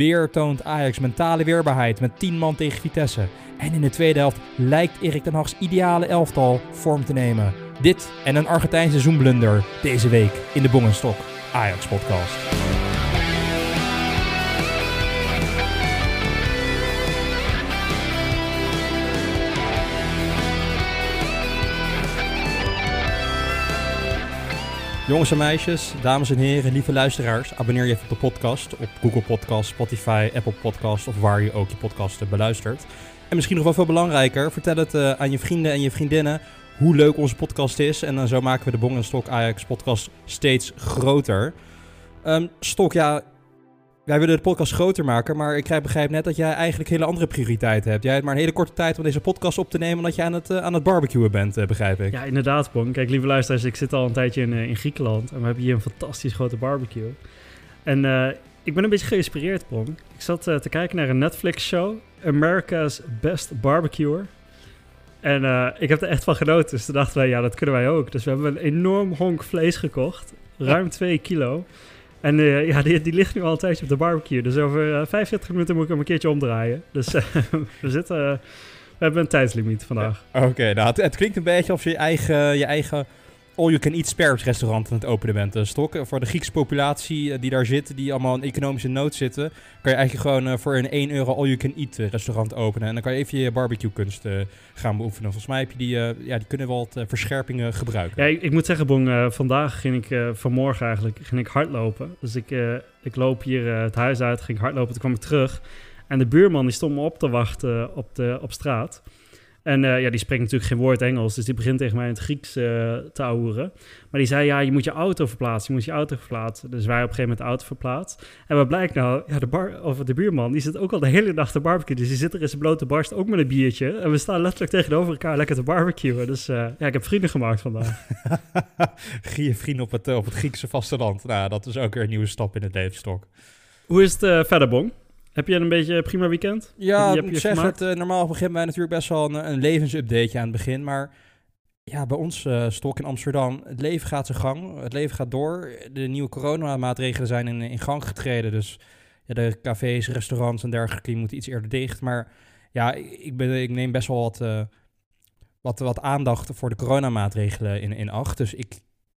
Weer toont Ajax mentale weerbaarheid met 10 man tegen Vitesse. En in de tweede helft lijkt Erik ten Hag's ideale elftal vorm te nemen. Dit en een Argentijnse zoemblunder deze week in de Bongenstok Ajax podcast. Jongens en meisjes, dames en heren, lieve luisteraars, abonneer je even op de podcast op Google Podcast, Spotify, Apple Podcast of waar je ook je podcast beluistert. En misschien nog wel veel belangrijker, vertel het uh, aan je vrienden en je vriendinnen hoe leuk onze podcast is. En dan zo maken we de Bong en Stok Ajax podcast steeds groter. Um, Stok, ja, wij willen de podcast groter maken, maar ik begrijp net dat jij eigenlijk hele andere prioriteiten hebt. Jij hebt maar een hele korte tijd om deze podcast op te nemen, omdat je aan het, uh, aan het barbecuen bent, uh, begrijp ik. Ja, inderdaad, Bong. Kijk, lieve luisteraars, ik zit al een tijdje in, uh, in Griekenland en we hebben hier een fantastisch grote barbecue. En ik ben een beetje geïnspireerd, Bong. Ik zat te kijken naar een Netflix-show, America's Best Barbecuer. En ik heb er echt van genoten, dus toen dachten wij, ja, dat kunnen wij ook. Dus we hebben een enorm honk vlees gekocht, ruim 2 kilo. En uh, ja, die, die, ligt nu al een tijdje op de barbecue. Dus over uh, 45 minuten moet ik hem een keertje omdraaien. Dus uh, we zitten... we hebben een tijdslimiet vandaag. Oké, okay, nou, het, het, klinkt een beetje of je eigen, je eigen all-you-can-eat spares restaurant aan het openen bent, uh, Stok. Voor de Griekse populatie uh, die daar zit, die allemaal in economische nood zitten, kan je eigenlijk gewoon voor een 1 euro all-you-can-eat restaurant openen. En dan kan je even je barbecue kunst gaan beoefenen. Volgens mij heb je die, ja, die kunnen wel wat verscherpingen gebruiken. Ja, ik, moet zeggen, Bong, vandaag ging ik, vanmorgen eigenlijk, ging ik hardlopen. Dus ik, ik loop hier het huis uit, ging hardlopen, toen kwam ik terug. En de buurman die stond me op te wachten op, de, op straat. En uh, ja, die spreekt natuurlijk geen woord Engels, dus die begint tegen mij in het Grieks uh, te ouwen. Maar die zei, ja, je moet je auto verplaatsen, je moet je auto verplaatsen. Dus wij op een gegeven moment de auto verplaatst. En wat blijkt nou? Ja, de, bar, of de buurman, die zit ook al de hele dag te barbecuen. Dus die zit er in zijn blote barst ook met een biertje. En we staan letterlijk tegenover elkaar lekker te barbecuen. Dus uh, ja, ik heb vrienden gemaakt vandaag. je vrienden op het, op het Griekse vasteland. Nou, dat is ook weer een nieuwe stap in het levensstok. Hoe is het verder, Bong? Heb je een beetje prima weekend? Ja, je zeg het. Uh, normaal beginnen wij natuurlijk best wel een, een levensupdateje aan het begin. Maar ja, bij ons uh, stok in Amsterdam, het leven gaat zijn gang. Het leven gaat door. De nieuwe coronamaatregelen zijn in, in gang getreden. Dus ja, de cafés, restaurants en dergelijke moeten iets eerder dicht. Maar ja, ik, ben, ik neem best wel wat, uh, wat, wat aandacht voor de coronamaatregelen in, in acht. Dus ik,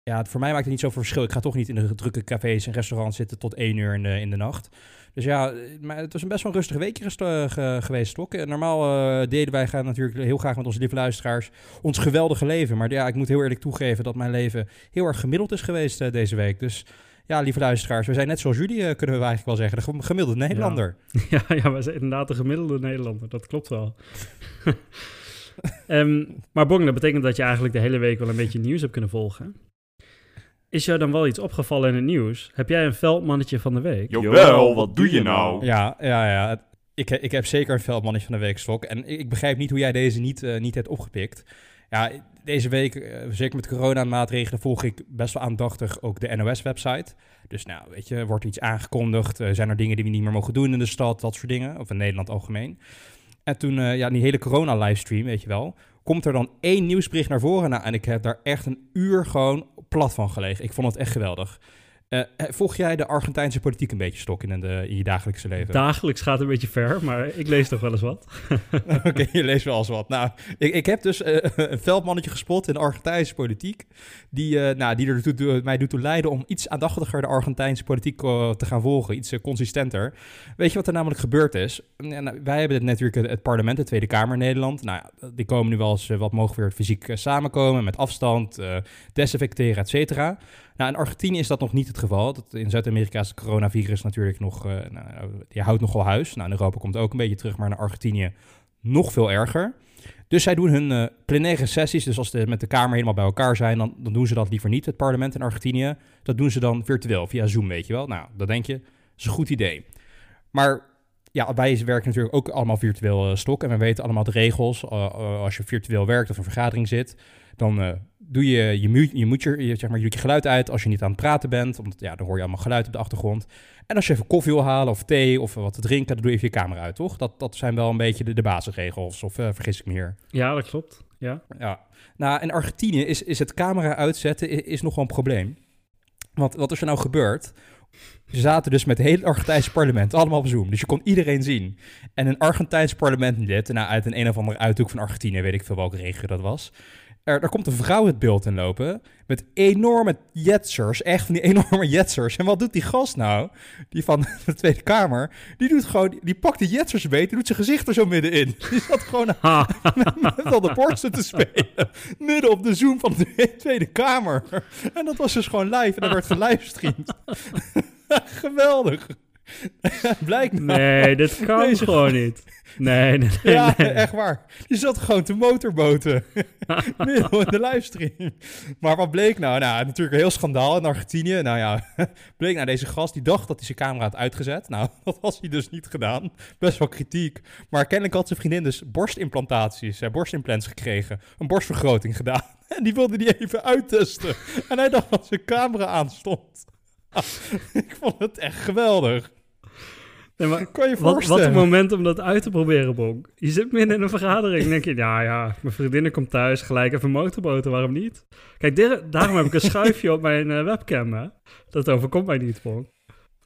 ja, voor mij maakt het niet zoveel verschil. Ik ga toch niet in de drukke cafés en restaurants zitten tot één uur in de, in de nacht. Dus ja, maar het was een best wel een rustig weekje geweest, Stok. Normaal uh, deden wij gaan natuurlijk heel graag met onze lieve luisteraars ons geweldige leven. Maar ja, ik moet heel eerlijk toegeven dat mijn leven heel erg gemiddeld is geweest uh, deze week. Dus ja, lieve luisteraars, we zijn net zoals jullie, uh, kunnen we eigenlijk wel zeggen. De gemiddelde Nederlander. Ja, ja, ja we zijn inderdaad de gemiddelde Nederlander. Dat klopt wel. um, maar Bong, dat betekent dat je eigenlijk de hele week wel een beetje nieuws hebt kunnen volgen. Is jou dan wel iets opgevallen in het nieuws? Heb jij een veldmannetje van de week? Jawel, wat doe je nou? Ja, ja, ja. Ik, ik heb zeker een veldmannetje van de week, Stok. En ik begrijp niet hoe jij deze niet, uh, niet hebt opgepikt. Ja, deze week, uh, zeker met coronamaatregelen, volg ik best wel aandachtig ook de NOS-website. Dus nou, weet je, wordt iets aangekondigd? Uh, zijn er dingen die we niet meer mogen doen in de stad? Dat soort dingen. Of in Nederland algemeen. En toen, ja, die hele corona-livestream, weet je wel komt er dan één nieuwsbericht naar voren. Nou, en ik heb daar echt een uur gewoon plat van gelegen. Ik vond het echt geweldig. Uh, volg jij de Argentijnse politiek een beetje stok in, de, in je dagelijkse leven? Dagelijks gaat een beetje ver, maar ik lees toch wel eens wat. Oké, je leest wel eens wat. Nou, ik, ik heb dus uh, een veldmannetje gespot in de Argentijnse politiek. Die, uh, nou, die er toe, mij doet toe leiden om iets aandachtiger de Argentijnse politiek te gaan volgen. Iets consistenter. Weet je wat er namelijk gebeurd is? Nou, wij hebben natuurlijk het, het, parlement, de Tweede Kamer in Nederland. Nou, die komen nu wel eens wat mogen weer fysiek samenkomen met afstand, desinfecteren, et cetera. Nou, in Argentinië is dat nog niet het geval. Dat, in Zuid-Amerika is het coronavirus natuurlijk nog, uh, nou, die houdt nogal huis. Nou, in Europa komt het ook een beetje terug, maar in Argentinië nog veel erger. Dus zij doen hun uh, plenaire sessies, dus als ze met de Kamer helemaal bij elkaar zijn, dan, dan, doen ze dat liever niet, het parlement in Argentinië. Dat doen ze dan virtueel, via Zoom, weet je wel. Nou, dat denk je, is een goed idee. Maar ja, wij werken natuurlijk ook allemaal virtueel uh, stok en we weten allemaal de regels. als je virtueel werkt of een vergadering zit, dan doe je je, je, moet je, zeg maar, je, je geluid uit als je niet aan het praten bent. Want ja, dan hoor je allemaal geluid op de achtergrond. En als je even koffie wil halen of thee of wat te drinken, dan doe je even je camera uit, toch? Dat, dat zijn wel een beetje de, de basisregels, of uh, vergis ik me hier? Ja, dat klopt. Ja. ja. Nou, in Argentinië is, is het camera uitzetten is, is nog wel een probleem. Want wat is er nou gebeurd? Ze zaten dus met het hele Argentijnse parlement, allemaal op Zoom. Dus je kon iedereen zien. En een Argentijns parlementlid, nou, uit een een of andere uithoek van Argentinië, weet ik veel welke regio dat was. Er, er komt een vrouw het beeld in lopen met enorme jetsers, echt van die enorme jetsers. En wat doet die gast nou, die van de Tweede Kamer? Die doet gewoon, die pakt die jetsers beet, die doet zijn gezicht er zo middenin. Die zat gewoon met, met al de borsten te spelen, midden op de Zoom van de Tweede Kamer. En dat was dus gewoon live en dat werd gelivestreamd. Geweldig. Blijkt nou. Nee, dit kan Deze- gewoon niet. Nee, nee, nee. Ja, nee. echt waar. Die zat gewoon te motorboten. Midden in de livestream. Maar wat bleek nou? Nou, natuurlijk een heel schandaal in Argentinië. Nou ja, bleek nou deze gast die dacht dat hij zijn camera had uitgezet. Nou, dat was hij dus niet gedaan. Best wel kritiek. Maar kennelijk had zijn vriendin dus borstimplantaties, eh, borstimplants gekregen. Een borstvergroting gedaan. En die wilde die even uittesten. En hij dacht dat zijn camera aanstond. Ik vond het echt geweldig. Nee, maar Kan je wat, wat een moment om dat uit te proberen, Bonk. Je zit midden in een vergadering en denk je, ja, ja, mijn vriendinnen komt thuis, gelijk even motorboten, waarom niet? Kijk, der- daarom heb ik een schuifje op mijn eh, webcam, hè. Dat overkomt mij niet, Bonk.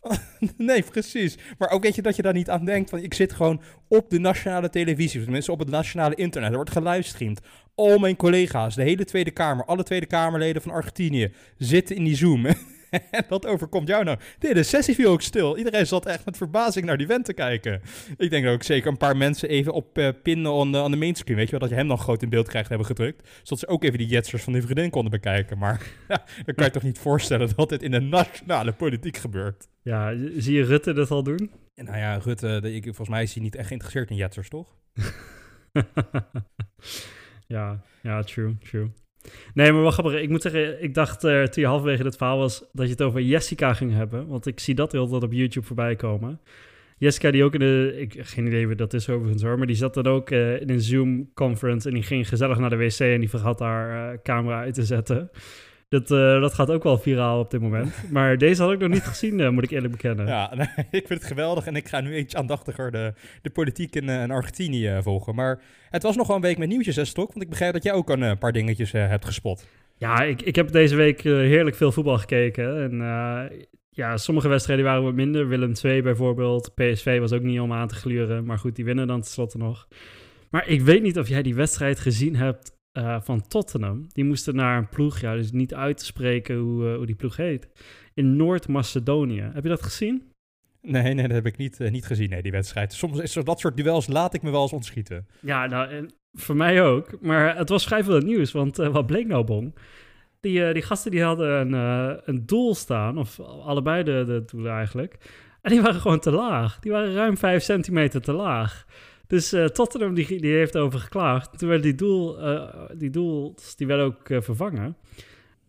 Nee, precies. Maar ook weet je dat je daar niet aan denkt. Van, ik zit gewoon op de nationale televisie, of tenminste op het nationale internet. Er wordt gelivestreamd. Al mijn collega's, de hele Tweede Kamer, alle Tweede Kamerleden van Argentinië zitten in die Zoom. en dat overkomt jou nou. De hele sessie viel ook stil. Iedereen zat echt met verbazing naar die vent te kijken. Ik denk dat ook zeker een paar mensen even op eh, pinnen on de, on de mainscreen. Weet je wel, dat je hem dan groot in beeld krijgt hebben gedrukt. Zodat ze ook even die jetsers van die vriendin konden bekijken. Maar ja, dan kan je toch niet voorstellen dat dit in de nationale politiek gebeurt. Ja, zie je Rutte dat al doen? En Nou ja, Rutte, de, ik, volgens mij is hij niet echt geïnteresseerd in jetsers, toch? ja, ja, true, true. Nee, maar wat grappig. Ik moet zeggen, ik dacht eh, toen je halverwege dit verhaal was dat je het over Jessica ging hebben. Want ik zie dat heel wat op YouTube voorbij komen. Jessica die ook in de, ik geen idee wie dat is overigens hoor, maar die zat dan ook eh, in een Zoom-conference en die ging gezellig naar de wc en die vergat haar eh, camera uit te zetten. Dat, eh, dat gaat ook wel viraal op dit moment. Maar deze had ik nog niet gezien, eh, moet ik eerlijk bekennen. Ja, nee, ik vind het geweldig en ik ga nu iets aandachtiger de, de politiek in, eh, in Argentinië volgen. Maar het was nog wel een week met nieuwtjes, hè, Stok? Want ik begrijp dat jij ook een paar dingetjes hebt gespot. Ja, ik, ik heb deze week heerlijk veel voetbal gekeken. En ja, sommige wedstrijden waren wat minder. Willem II bijvoorbeeld. PSV was ook niet om aan te gluren. Maar goed, die winnen dan tenslotte nog. Maar ik weet niet of jij die wedstrijd gezien hebt eh, van Tottenham. Die moesten naar een ploeg, ja, dus niet uit te spreken hoe, eh, hoe die ploeg heet. In Noord-Macedonië. Heb je dat gezien? Nee, nee, dat heb ik niet, eh, niet gezien, nee, die wedstrijd. Soms is er dat soort duels, laat ik me wel eens ontschieten. Ja, nou, en voor mij ook. Maar het was vrij veel nieuws, want wat bleek nou, Bong? Die, die gasten die hadden een, een doel staan, of allebei de, de doelen eigenlijk. En die waren gewoon te laag. Die waren ruim 5 centimeter te laag. Dus eh, Tottenham die, die heeft over geklaagd. Toen werden die, doel, eh, die doels die werden ook eh, vervangen.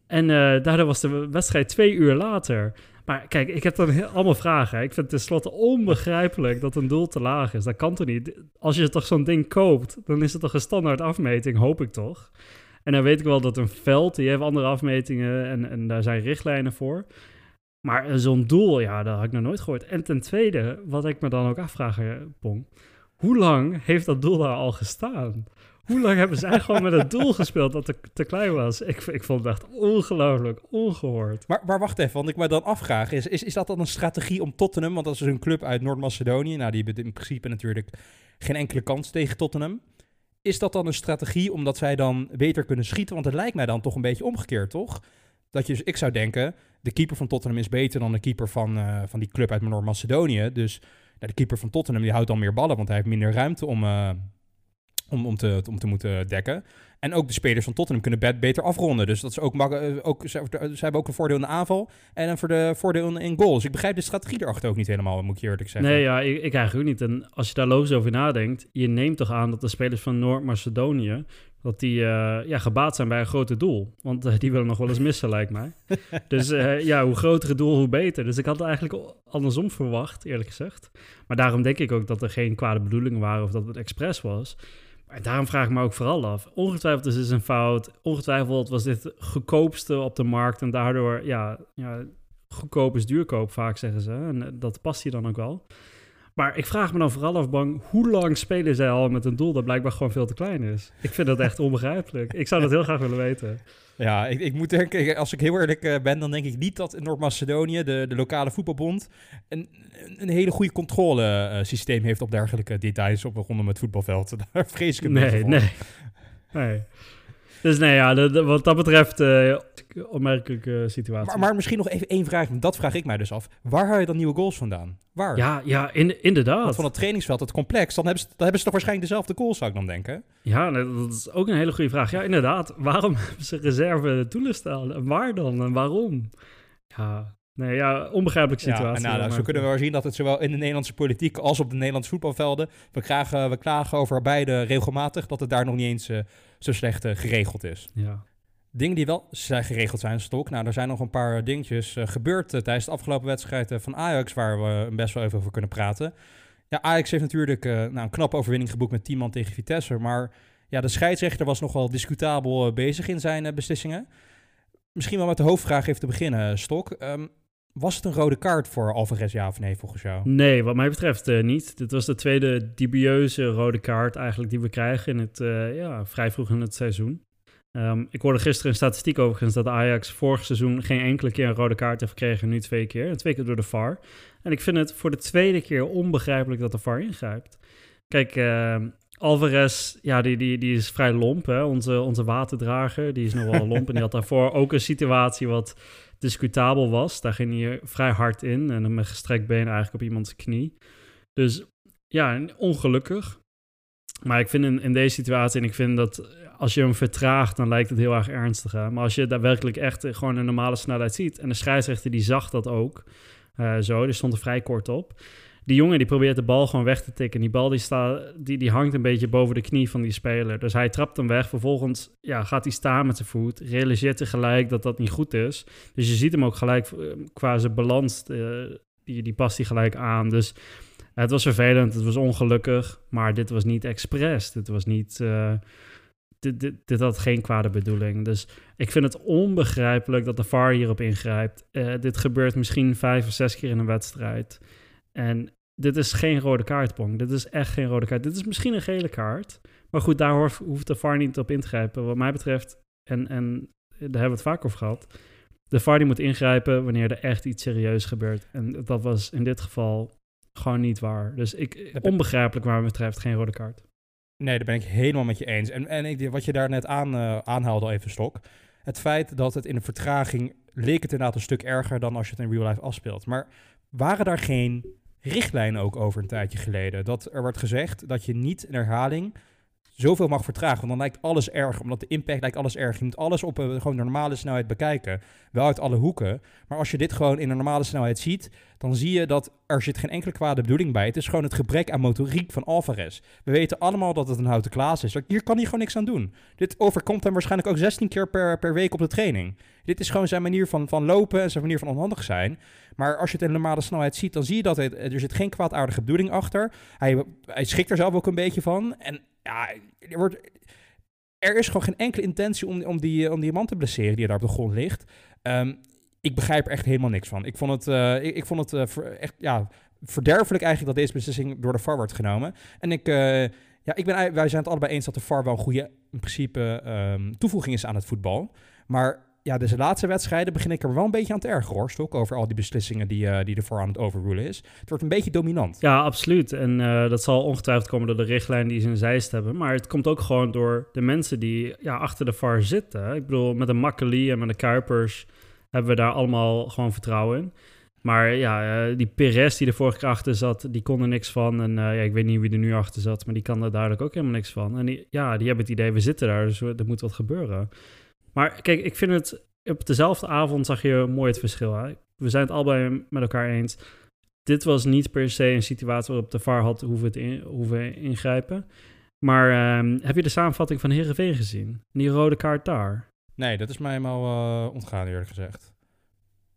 En daardoor was de wedstrijd twee uur later. Maar kijk, ik heb dan allemaal vragen. Ik vind het tenslotte onbegrijpelijk dat een doel te laag is. Dat kan toch niet? Als je toch zo'n ding koopt, dan is het toch een standaard afmeting, hoop ik toch? En dan weet ik wel dat een veld, die heeft andere afmetingen en, en daar zijn richtlijnen voor. Maar zo'n doel, ja, dat had ik nog nooit gehoord. En ten tweede, wat ik me dan ook afvraag, Pong. Hoe lang heeft dat doel daar al gestaan? Hoe lang hebben zij gewoon met het doel gespeeld dat te, te klein was? Ik, ik vond het echt ongelooflijk, ongehoord. Maar, wacht even, want ik me dan afvraag, is, is, is dat dan een strategie om Tottenham, want dat is dus een club uit Noord-Macedonië, nou die hebben in principe natuurlijk geen enkele kans tegen Tottenham. Is dat dan een strategie omdat zij dan beter kunnen schieten? Want het lijkt mij dan toch een beetje omgekeerd, toch? Dat je, dus ik zou denken, de keeper van Tottenham is beter dan de keeper van, eh, van die club uit Noord-Macedonië. Dus de keeper van Tottenham die houdt dan meer ballen, want hij heeft minder ruimte om, eh, om, om, te, om te moeten dekken. En ook de spelers van Tottenham kunnen bet- beter afronden. Dus dat is ook, eh, ook ze, hebben ook een voordeel in de aanval en een voor de voordeel in, in goal. Dus ik begrijp de strategie erachter ook niet helemaal, moet ik je eerlijk zeggen. Nee, ja, ik, ik eigenlijk niet. En als je daar logisch over nadenkt, je neemt toch aan dat de spelers van Noord-Macedonië, dat die eh, ja, gebaat zijn bij een groter doel. Want eh, die willen nog wel eens missen, lijkt mij. Dus eh, ja, hoe groter het doel, hoe beter. Dus ik had het eigenlijk andersom verwacht, eerlijk gezegd. Maar daarom denk ik ook dat er geen kwade bedoelingen waren of dat het expres was. Maar daarom vraag ik me ook vooral af. Ongetwijfeld is dit een fout. Ongetwijfeld was dit het goedkoopste op de markt. En daardoor, ja, ja goedkoop is duurkoop, vaak zeggen ze. En dat past hier dan ook wel. Maar ik vraag me dan vooral af, Bang, hoe lang spelen zij al met een doel dat blijkbaar gewoon veel te klein is? Ik vind dat echt onbegrijpelijk. Ik zou dat heel graag willen weten. Ja, ik, ik moet denken, als ik heel eerlijk eh, ben, dan denk ik niet dat in Noord-Macedonië, de, de lokale voetbalbond, een, een hele goede controlesysteem heeft op dergelijke details op rondom het voetbalveld. Daar vrees ik het Nee, nee. nee. Dus nee, ja, de- de- wat dat betreft, eh opmerkelijke situatie. Maar, maar misschien nog even één vraag, want dat vraag ik mij dus af. Waar haal je dan nieuwe goals vandaan? Waar? ja, ja, in, inderdaad. Want van het trainingsveld, het complex, dan hebben, ze, dan hebben ze toch waarschijnlijk dezelfde goals, zou ik dan denken. Ja, dat is ook een hele goede vraag. Ja, inderdaad. Waarom hebben ze reserve toegestaan? En waar dan? En waarom? Ja, nee, ja, onbegrijpelijke Ja, situatie. nou, maar- zo kunnen we wel zien dat het zowel in de Nederlandse politiek als op de Nederlandse voetbalvelden, we klagen, we klagen over beide regelmatig, dat het daar nog niet eens eh, zo slecht eh, geregeld is. Ja. Dingen die wel zijn geregeld zijn, Stok. Nou, er zijn nog een paar dingetjes eh, gebeurd eh, tijdens de afgelopen wedstrijd eh, van Ajax, waar we best wel even over kunnen praten. Ja, Ajax heeft natuurlijk eh, nou, een knappe overwinning geboekt met 10 man tegen Vitesse, maar ja, de scheidsrechter was nogal discutabel eh, bezig in zijn eh, beslissingen. Misschien wel met de hoofdvraag even te beginnen, Stok. Ehm, was het een rode kaart voor Alvarez, ja of nee, volgens jou? Nee, wat mij betreft eh, niet. Dit was de tweede dubieuze rode kaart eigenlijk die we krijgen in het, eh, ja, vrij vroeg in het seizoen. Ehm, ik hoorde gisteren een statistiek overigens dat Ajax vorig seizoen geen enkele keer een rode kaart heeft gekregen, nu twee keer. En twee keer door de VAR. En ik vind het voor de tweede keer onbegrijpelijk dat de VAR ingrijpt. Kijk, ehm, Alvarez, ja, die, die, die is vrij lomp, hè? Onze, onze waterdrager. Die is nogal lomp en die had daarvoor ook een situatie wat discutabel was. Daar ging hij vrij hard in en met gestrekt been eigenlijk op iemands knie. Dus ja, ongelukkig. Maar ik vind in, in deze situatie, en ik vind dat als je hem vertraagt, dan lijkt het heel erg ernstig. Maar als je daadwerkelijk echt gewoon een normale snelheid ziet, en de scheidsrechter die zag dat ook eh, zo, die stond er vrij kort op. Die jongen die probeert de bal gewoon weg te tikken. Die bal die, staat, die, die hangt een beetje boven de knie van die speler. Dus hij trapt hem weg. Vervolgens ja, gaat hij staan met zijn voet. Realiseert zich gelijk dat dat niet goed is. Dus je ziet hem ook gelijk eh, qua zijn balans. eh, die, die past hij gelijk aan. Dus het was vervelend. Het was ongelukkig. Maar dit was niet expres. Dit was niet... eh, dit, dit, dit had geen kwade bedoeling. Dus ik vind het onbegrijpelijk dat de VAR hierop ingrijpt. Dit gebeurt misschien vijf of zes keer in een wedstrijd. En dit is geen rode kaartpong. Dit is echt geen rode kaart. Dit is misschien een gele kaart. Maar goed, daar hoeft de VAR niet op in te grijpen. Wat mij betreft, en, en daar hebben we het vaak over gehad. De VAR die moet ingrijpen wanneer er echt iets serieus gebeurt. En dat was in dit geval gewoon niet waar. Dus ik, onbegrijpelijk waar me betreft geen rode kaart. Nee, daar ben ik helemaal met je eens. En, en ik, wat je daar net aan, eh, aanhaalde, al even stok. Het feit dat het in de vertraging leek het inderdaad een stuk erger dan als je het in real life afspeelt. Maar waren daar geen richtlijnen ook over een tijdje geleden? Dat er werd gezegd dat je niet in herhaling zoveel mag vertragen. Want dan lijkt alles erg, omdat de impact lijkt alles erg. Je moet alles op een gewoon normale snelheid bekijken. Wel uit alle hoeken. Maar als je dit gewoon in een normale snelheid ziet, dan zie je dat er zit geen enkele kwade bedoeling bij. Het is gewoon het gebrek aan motoriek van Alvarez. We weten allemaal dat het een houten klaas is. Hier kan hij gewoon niks aan doen. Dit overkomt hem waarschijnlijk ook 16 keer per, per week op de training. Dit is gewoon zijn manier van, van lopen en zijn manier van onhandig zijn. Maar als je het in normale snelheid ziet, dan zie je dat er zit geen kwaadaardige bedoeling achter. Hij, hij schikt er zelf ook een beetje van. En ja, er, wordt, er is gewoon geen enkele intentie om, om, die, om die man te blesseren die daar op de grond ligt. Ehm, ik begrijp er echt helemaal niks van. Ik vond het, eh, ik, vond het eh, echt ja, verderfelijk eigenlijk dat deze beslissing door de VAR wordt genomen. En ik, eh, ja, ik ben, wij zijn het allebei eens dat de VAR wel een goede in principe ehm, toevoeging is aan het voetbal. Maar ja, deze laatste wedstrijden begin ik er wel een beetje aan te ergeren hoor. Stok, over al die beslissingen die, eh, die de VAR aan het overrulen is. Het wordt een beetje dominant. Ja, absoluut. En eh, dat zal ongetwijfeld komen door de richtlijn die ze in zijst hebben. Maar het komt ook gewoon door de mensen die ja, achter de VAR zitten. Ik bedoel, met de Makkeli en met de Kuipers hebben we daar allemaal gewoon vertrouwen in. Maar ja, eh, die Perez die er vorige keer achter zat, die kon er niks van. En ja, ik weet niet wie er nu achter zat, maar die kan er duidelijk ook helemaal niks van. En die, ja, die hebben het idee, we zitten daar, dus er moet wat gebeuren. Maar kijk, ik vind het, op dezelfde avond zag je mooi het verschil. Hè? We zijn het allebei met elkaar eens dit was niet per se een situatie waarop de VAR had hoeven, in, hoeven ingrijpen. Maar ehm, heb je de samenvatting van Heerenveen gezien? Die rode kaart daar. Nee, dat is mij helemaal eh, ontgaan eerlijk gezegd.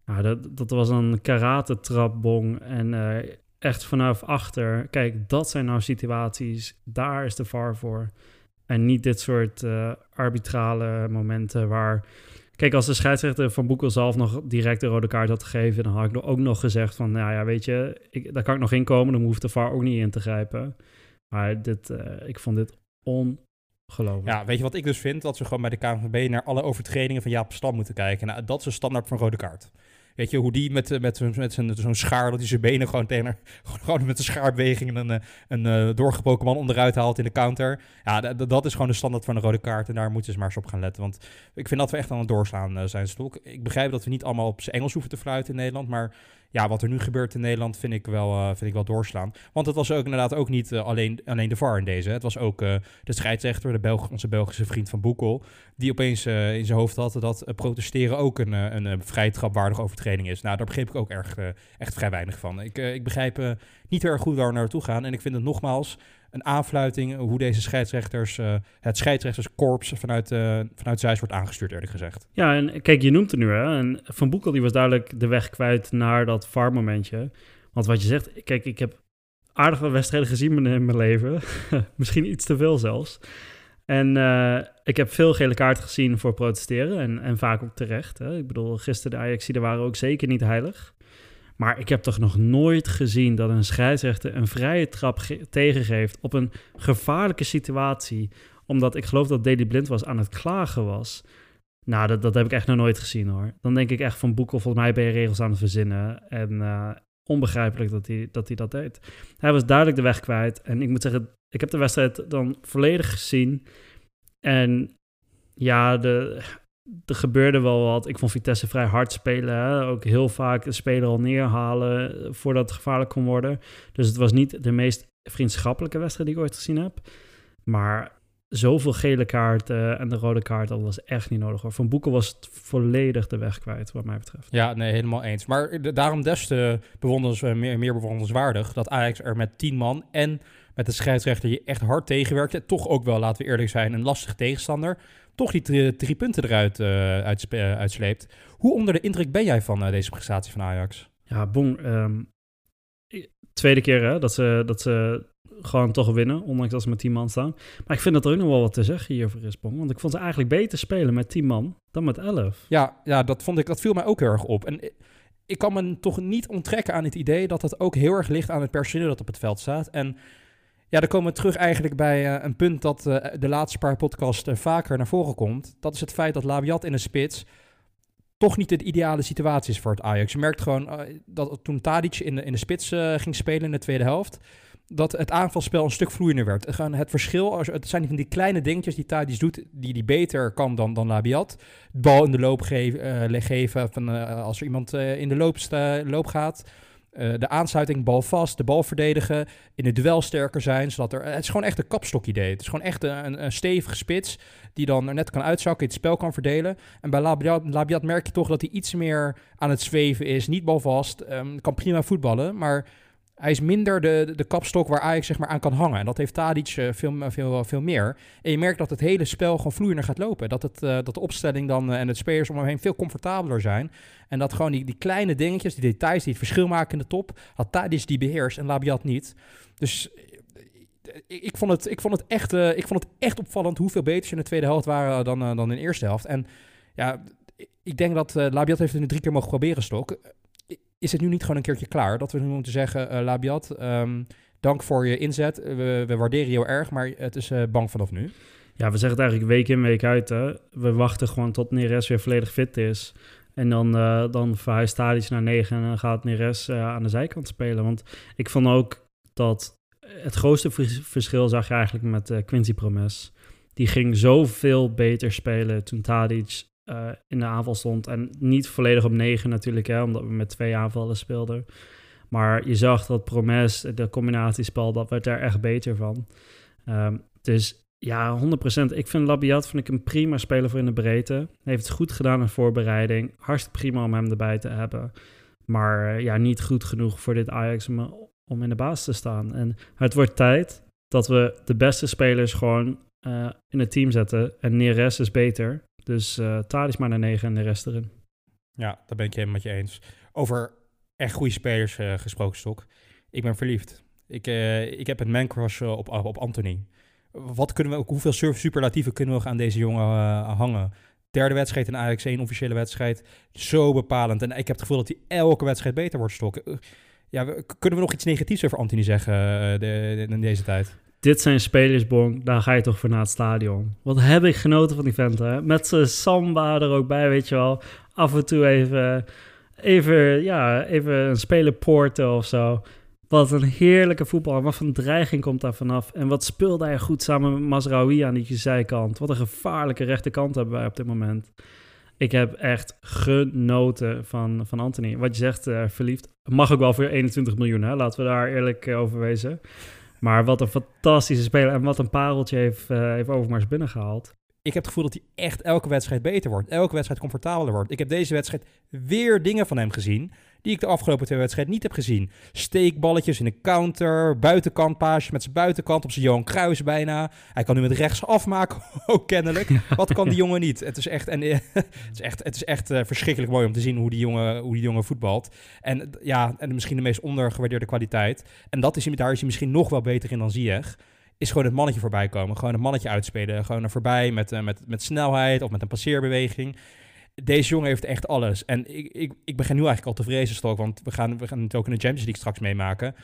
Nou, dat, dat was een karate-trapbong en eh, echt vanaf achter. Kijk, dat zijn nou situaties, daar is de VAR voor. En niet dit soort eh, arbitrale momenten waar... Kijk, als de scheidsrechter van Boekel zelf nog direct de rode kaart had gegeven, dan had ik ook nog gezegd van, nou ja, weet je, ik, daar kan ik nog in komen, dan hoeft de VAR ook niet in te grijpen. Maar dit, uh, ik vond dit ongelooflijk. Ja, weet je wat ik dus vind? Dat ze gewoon bij de KNVB naar alle overtredingen van Jaap Stam moeten kijken. Nou, dat is een standaard van rode kaart. Weet je, hoe die met, eh, met, met, zo'n schaar, dat hij zijn benen gewoon tegen, gewoon met een schaarbeweging een, eh, een, een uh, doorgebroken man onderuit haalt in de counter. Ja, dat is gewoon de standaard van de rode kaart en daar moeten ze maar eens op gaan letten. Want ik vind dat we echt aan het doorslaan zijn stok. Ik begrijp dat we niet allemaal op zijn Engels hoeven te fluiten in Nederland, maar ja, wat er nu gebeurt in Nederland vind ik wel, uh, vind ik wel doorslaan. Want het was ook inderdaad ook niet uh, alleen, alleen de VAR in deze. Het was ook uh, de scheidsrechter, de Belg onze Belgische vriend van Boekel, die opeens in zijn hoofd had dat protesteren ook een, een, een vrij overtreding is. Nou, daar begreep ik ook erg, echt vrij weinig van. Ik, ik begrijp niet heel erg goed waar we naartoe gaan. En ik vind het nogmaals een aanfluiting hoe deze scheidsrechters, uh, het scheidsrechterskorps vanuit, uh, vanuit wordt aangestuurd, eerlijk gezegd. Ja, en kijk, je noemt het nu, hè. En Van Boekel die was duidelijk de weg kwijt naar dat VAR-momentje. Want wat je zegt, kijk, ik heb aardige wedstrijden gezien in mijn leven. Misschien iets te veel zelfs. En uh, ik heb veel gele kaarten gezien voor protesteren en, en vaak ook terecht. Hè. Ik bedoel, gisteren de Ajaxiden waren ook zeker niet heilig. Maar ik heb toch nog nooit gezien dat een scheidsrechter een vrije trap tegengeeft op een gevaarlijke situatie. Omdat ik geloof dat Deli Blind was aan het klagen was. Nou, dat, dat heb ik echt nog nooit gezien hoor. Dan denk ik echt van Boekel, volgens mij ben je regels aan het verzinnen. En uh, onbegrijpelijk dat hij, dat hij dat deed. Hij was duidelijk de weg kwijt. En ik moet zeggen, ik heb de wedstrijd dan volledig gezien. En ja, de, er gebeurde wel wat. Ik vond Vitesse vrij hard spelen. Hè? Ook heel vaak de speler al neerhalen voordat het gevaarlijk kon worden. Dus het was niet de meest vriendschappelijke wedstrijd die ik ooit gezien heb. Maar zoveel gele kaarten en de rode kaart, dat was echt niet nodig. Hoor. Van Boeken was het volledig de weg kwijt, wat mij betreft. Ja, nee, helemaal eens. Maar daarom des te bewonderens, meer, bewonderenswaardig dat Ajax er met tien man en met de scheidsrechter je echt hard tegenwerkte. Toch ook wel, laten we eerlijk zijn, een lastige tegenstander toch die drie, punten eruit uh, uitsleept. Hoe onder de indruk ben jij van deze prestatie van Ajax? Ja, boem. Um, tweede keer hè, dat, ze, dat ze gewoon toch winnen, ondanks dat ze met 10 man staan. Maar ik vind dat er ook nog wel wat te zeggen hierover is, Bong. Want ik vond ze eigenlijk beter spelen met 10 man dan met 11. Ja, ja dat, vond ik, dat viel mij ook heel erg op. En ik kan me toch niet onttrekken aan het idee dat dat ook heel erg ligt aan het personeel dat op het veld staat. En ja, dan komen we terug eigenlijk bij uh, een punt dat uh, de laatste paar podcasts uh, vaker naar voren komt. Dat is het feit dat Labiat in de spits toch niet de ideale situatie is voor het Ajax. Je merkt gewoon dat toen Tadic in de, in de spits ging spelen in de tweede helft, dat het aanvalspel een stuk vloeiender werd. Gewoon het verschil, het zijn die kleine dingetjes die Tadic doet, die die beter kan dan, dan Labiat. De bal in de loop geven, geven van, als er iemand in de loop, loop gaat uh, de aansluiting, bal vast, de bal verdedigen, in het duel sterker zijn. Zodat er, het is gewoon echt een kapstok-idee. Het is gewoon echt een, stevige spits die dan er net kan uitzakken, het spel kan verdelen. En bij Labiat, Labiat merk je toch dat hij iets meer aan het zweven is. Niet balvast, um, kan prima voetballen, maar hij is minder de, de kapstok waar Ajax zeg maar, aan kan hangen. En dat heeft Tadic uh, veel, veel, veel meer. En je merkt dat het hele spel gewoon vloeiender gaat lopen. Dat, het, uh, dat de opstelling dan uh, en het spelers om hem heen veel comfortabeler zijn. En dat gewoon die, die kleine dingetjes, die details die het verschil maken in de top... had Tadic die beheerst en Labiat niet. Dus ik, vond het, ik, vond het echt, ik vond het echt opvallend hoeveel beter ze in de tweede helft waren dan, dan in de eerste helft. En ja, ik denk dat Labiat heeft het nu drie keer mogen proberen, Stok is het nu niet gewoon een keertje klaar? Dat we nu moeten zeggen, uh, Labiat, um, dank voor je inzet. We, we, waarderen je heel erg, maar het is uh, bang vanaf nu. Ja, we zeggen het eigenlijk week in, week uit. Hè? We wachten gewoon tot Neres weer volledig fit is. En dan, uh, dan verhuist naar 9 en dan gaat Neres aan de zijkant spelen. Want ik vond ook dat het grootste verschil zag je eigenlijk met Quincy Promes. Die ging zoveel beter spelen toen Tadic uh, in de aanval stond. En niet volledig op 9 natuurlijk, hè, omdat we met twee aanvallen speelden. Maar je zag dat Promes, de combinatiespel, dat werd daar echt beter van. Um, dus ja, 100%. Ik vind Labiat vind ik een prima speler voor in de breedte. Hij heeft het goed gedaan in voorbereiding. Hartstikke prima om hem erbij te hebben. Maar uh, ja, niet goed genoeg voor dit Ajax om, om in de baas te staan. En het wordt tijd dat we de beste spelers gewoon in het team zetten. En Neres is beter. Dus uh, is maar naar 9 en de rest erin. Ja, daar ben ik helemaal met je eens. Over echt goede spelers uh, gesproken, Stok. Ik ben verliefd. Ik, uh, ik heb een mancrush op, op Anthony. Wat kunnen we, hoeveel superlatieven kunnen we aan deze jongen hangen? Derde wedstrijd in Ajax 1, officiële wedstrijd. Zo bepalend. En ik heb het gevoel dat hij elke wedstrijd beter wordt. Uh, ja, kunnen we nog iets negatiefs over Anthony zeggen eh, de- in deze tijd? Dit zijn spelers, Bon, daar ga je toch voor naar het stadion. Wat heb ik genoten van die vent, hè? Met zijn samba er ook bij, weet je wel. Af en toe even, even, ja, even een speler poorten of zo. Wat een heerlijke voetbal. Wat een dreiging komt daar vanaf. En wat speelde hij goed samen met Mazraoui aan die zijkant. Wat een gevaarlijke rechterkant hebben wij op dit moment. Ik heb echt genoten van, van Anthony. Wat je zegt, eh, verliefd. Mag ook wel voor 21 miljoen, hè? Laten we daar eerlijk eh, over wezen. Maar wat een fantastische speler en wat een pareltje heeft, eh heeft Overmars binnengehaald. Ik heb het gevoel dat hij echt elke wedstrijd beter wordt. Elke wedstrijd comfortabeler wordt. Ik heb deze wedstrijd weer dingen van hem gezien die ik de afgelopen twee wedstrijden niet heb gezien. Steekballetjes in de counter, buitenkantpaasjes met zijn buitenkant op zijn Johan Cruijff bijna. Hij kan nu met rechts afmaken, ook kennelijk. Wat kan die jongen niet? Het is echt, en, het is echt, het is echt eh, verschrikkelijk mooi om te zien hoe die jongen, hoe die jongen voetbalt. En ja, en misschien de meest ondergewaardeerde kwaliteit. En dat is, daar is hij misschien nog wel beter in dan Ziyech is gewoon het mannetje voorbij komen. Gewoon een mannetje uitspelen. Gewoon er voorbij met, eh, met, met snelheid of met een passeerbeweging. Deze jongen heeft echt alles. En ik, ik, ik begin nu eigenlijk al te vrezen, Stok. Want we gaan, we gaan het ook in de Champions League straks meemaken.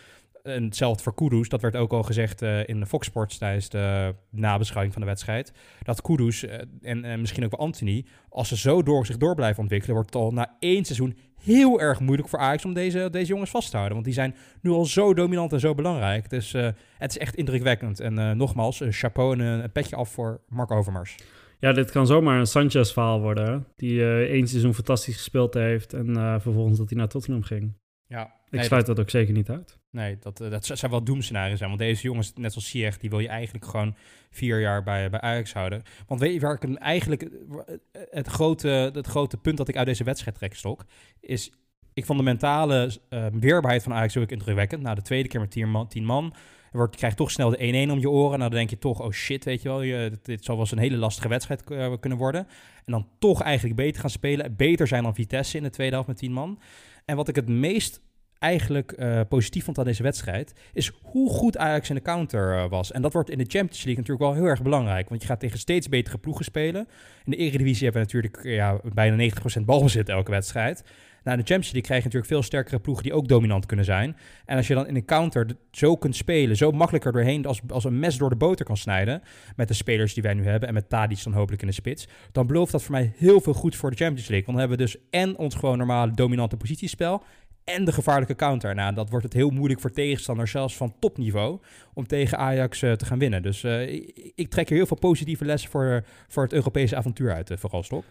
En hetzelfde voor Kudus. Dat werd ook al gezegd eh, in de Fox Sports tijdens de nabeschouwing van de wedstrijd. Dat Kudus eh, en, en misschien ook wel Anthony... als ze zo door zich door blijven ontwikkelen... wordt het al na één seizoen heel erg moeilijk voor Ajax... om deze, deze jongens vast te houden. Want die zijn nu al zo dominant en zo belangrijk. Dus eh, het is echt indrukwekkend. En nogmaals, een chapeau en een petje af voor Mark Overmars. Ja, dit kan zomaar een Sanchez-verhaal worden. Die eh één seizoen fantastisch gespeeld heeft en eh, vervolgens dat hij naar Tottenham ging. Ja, Ik nee, sluit dat ook zeker niet uit. Nee, dat, eh, dat zou wel doemscenario's zijn. Want deze jongens, net zoals Ziyech, die wil je eigenlijk gewoon vier jaar bij, bij Ajax houden. Want weet je waar ik hem eigenlijk... Het grote, het grote punt dat ik uit deze wedstrijd trek, Stok, is... Ik vond de mentale weerbaarheid van Ajax ook indrukwekkend. Na de tweede keer met tien man, tien man wordt, krijgt toch snel de 1-1 om je oren. Nou, dan denk je toch, oh shit, weet je wel. Je, dit, zal wel eens een hele lastige wedstrijd eh, kunnen worden. En dan toch eigenlijk beter gaan spelen. Beter zijn dan Vitesse in de tweede helft met 10 man. En wat ik het meest eigenlijk eh, positief vond aan deze wedstrijd, is hoe goed Ajax in de counter eh, was. En dat wordt in de Champions League natuurlijk wel heel erg belangrijk, want je gaat tegen steeds betere ploegen spelen. In de Eredivisie hebben we natuurlijk ja, bijna 90% balbezit elke wedstrijd. Nou, de Champions League krijg je natuurlijk veel sterkere ploegen die ook dominant kunnen zijn. En als je dan in een counter zo kunt spelen, zo makkelijker doorheen als, als een mes door de boter kan snijden, met de spelers die wij nu hebben en met Tadic dan hopelijk in de spits, dan belooft dat voor mij heel veel goed voor de Champions League. Want dan hebben we dus en ons gewoon normale dominante positiespel en de gevaarlijke counter. Nou, dat wordt het heel moeilijk voor tegenstanders, zelfs van topniveau, om tegen Ajax eh, te gaan winnen. Dus eh, ik, trek er heel veel positieve lessen voor, voor het Europese avontuur uit, eh, vooral Stok.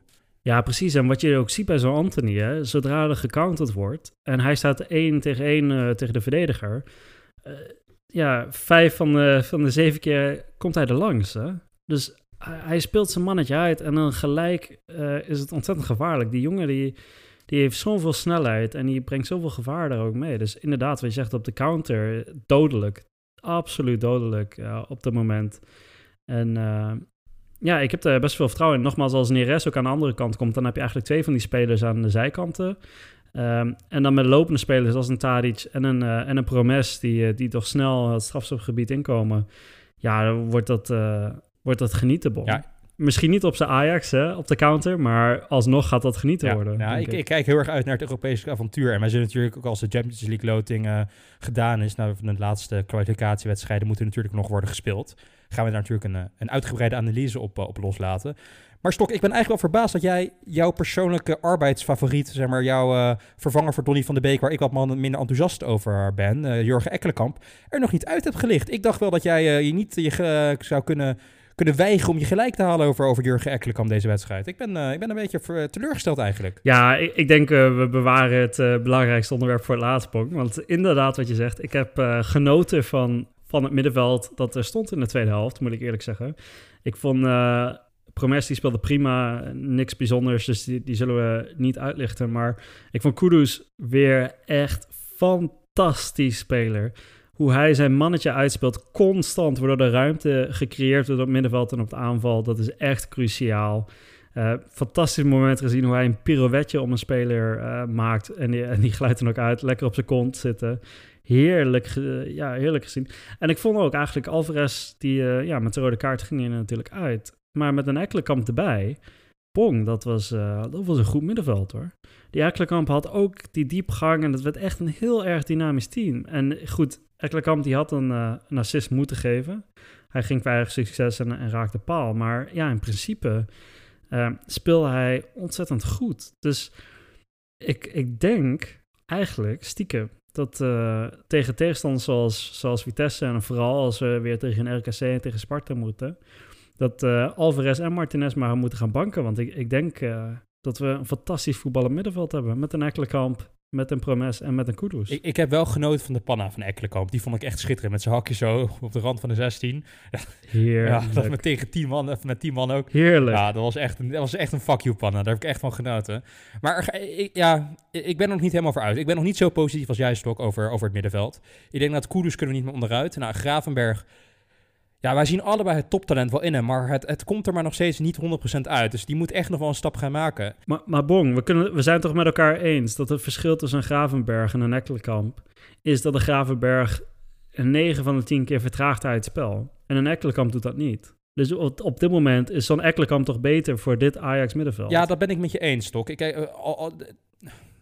Ja, precies. En wat je ook ziet bij zo'n Anthony, hè, zodra er gecounterd wordt en hij staat één tegen één eh, tegen de verdediger, eh, ja, vijf van de, van de zeven keer komt hij er langs. Hè? Dus hij, speelt zijn mannetje uit en dan gelijk eh, is het ontzettend gevaarlijk. Die jongen die, die heeft zoveel snelheid en die brengt zoveel gevaar daar ook mee. Dus inderdaad, wat je zegt op de counter, dodelijk. Absoluut dodelijk op dat moment. En ja, ik heb er best veel vertrouwen in. Nogmaals, als Neres ook aan de andere kant komt, dan heb je eigenlijk twee van die spelers aan de zijkanten. Ehm, en dan met lopende spelers als een Tadic en een, eh, en een Promes, die, eh, die toch snel het strafstofgebied inkomen. Ja, wordt dat, eh, wordt dat genieten, Bon. Ja. Misschien niet op zijn Ajax, hè, op de counter, maar alsnog gaat dat genieten Ja, worden. ja, ik, ik kijk heel erg uit naar het Europese avontuur. En wij zullen natuurlijk ook als de Champions League loting eh, gedaan is, nou, van de laatste kwalificatiewedstrijden moeten natuurlijk nog worden gespeeld. Gaan we daar natuurlijk een, eh, een uitgebreide analyse op, eh, op loslaten. Maar Stok, ik ben eigenlijk wel verbaasd dat jij jouw persoonlijke arbeidsfavoriet, zeg maar, jouw vervanger voor Donny van de Beek, waar ik wat minder enthousiast over ben, Jurgen Ekkelenkamp, er nog niet uit hebt gelicht. Ik dacht wel dat jij je niet je zou kunnen, kunnen weigeren om je gelijk te halen over, over Jurgen Ekkelenkamp deze wedstrijd. Ik ben, eh, ik ben een beetje teleurgesteld eigenlijk. Ja, ik, ik denk eh, we bewaren het eh, belangrijkste onderwerp voor het laatste Bon. Want inderdaad, wat je zegt, ik heb genoten van, van het middenveld dat er stond in de tweede helft, moet ik eerlijk zeggen. Ik vond Promes die speelde prima, niks bijzonders, dus die, die zullen we niet uitlichten. Maar ik vond Kudus weer echt fantastisch speler. Hoe hij zijn mannetje uitspeelt, constant wordt er ruimte gecreëerd door het middenveld en op de aanval. Dat is echt cruciaal. Uh, fantastisch moment gezien hoe hij een pirouetje om een speler uh, maakt. En die, glijdt dan ook uit, lekker op zijn kont zitten. Heerlijk, ja, heerlijk gezien. En ik vond ook eigenlijk Alvarez, die ja, met de rode kaart ging hij natuurlijk uit. Maar met een Ekkelenkamp erbij, Pong, dat was, eh, dat was een goed middenveld hoor. Die Ekkelenkamp had ook die diepgang en dat werd echt een heel erg dynamisch team. En goed, Ekkelenkamp die had een, uh, assist moeten geven. Hij ging weinig succes en, raakte paal. Maar ja, in principe uh, speelde hij ontzettend goed. Dus ik, ik denk eigenlijk stiekem dat uh, tegen tegenstanders zoals, zoals Vitesse en vooral als we weer tegen RKC en tegen Sparta moeten, dat Alvarez en Martinez maar moeten gaan banken. Want ik, ik denk dat we een fantastisch voetballend middenveld hebben met een Ekkelenkamp, met een Promes en met een Kudus. Ik, ik heb wel genoten van de panna van Ekkelenkamp. Die vond ik echt schitterend. Met zijn hakje zo op de rand van de 16. Heerlijk. Ja, dat met tegen 10 man, met 10 man ook. Heerlijk. Ja, dat was echt een, dat was echt een fuck you panna. Daar heb ik echt van genoten. Maar ik, ja, ik ben er nog niet helemaal voor uit. Ik ben nog niet zo positief als jij, Stok, over, over het middenveld. Ik denk dat Kudus kunnen we niet meer onderuit. Nou, Gravenberg... Ja, wij zien allebei het toptalent wel in hem, maar het, het komt er maar nog steeds niet 100% uit. Dus die moet echt nog wel een stap gaan maken. Maar, maar Bong, we, kunnen, we zijn toch met elkaar eens dat het verschil tussen een Gravenberg en een Ekkelenkamp is dat een Gravenberg een 9 van de 10 keer vertraagt uit het spel. En een Ekkelenkamp doet dat niet. Dus op, dit moment is zo'n Ekkelenkamp toch beter voor dit Ajax middenveld? Ja, dat ben ik met je eens, Stok. Ik, uh, al,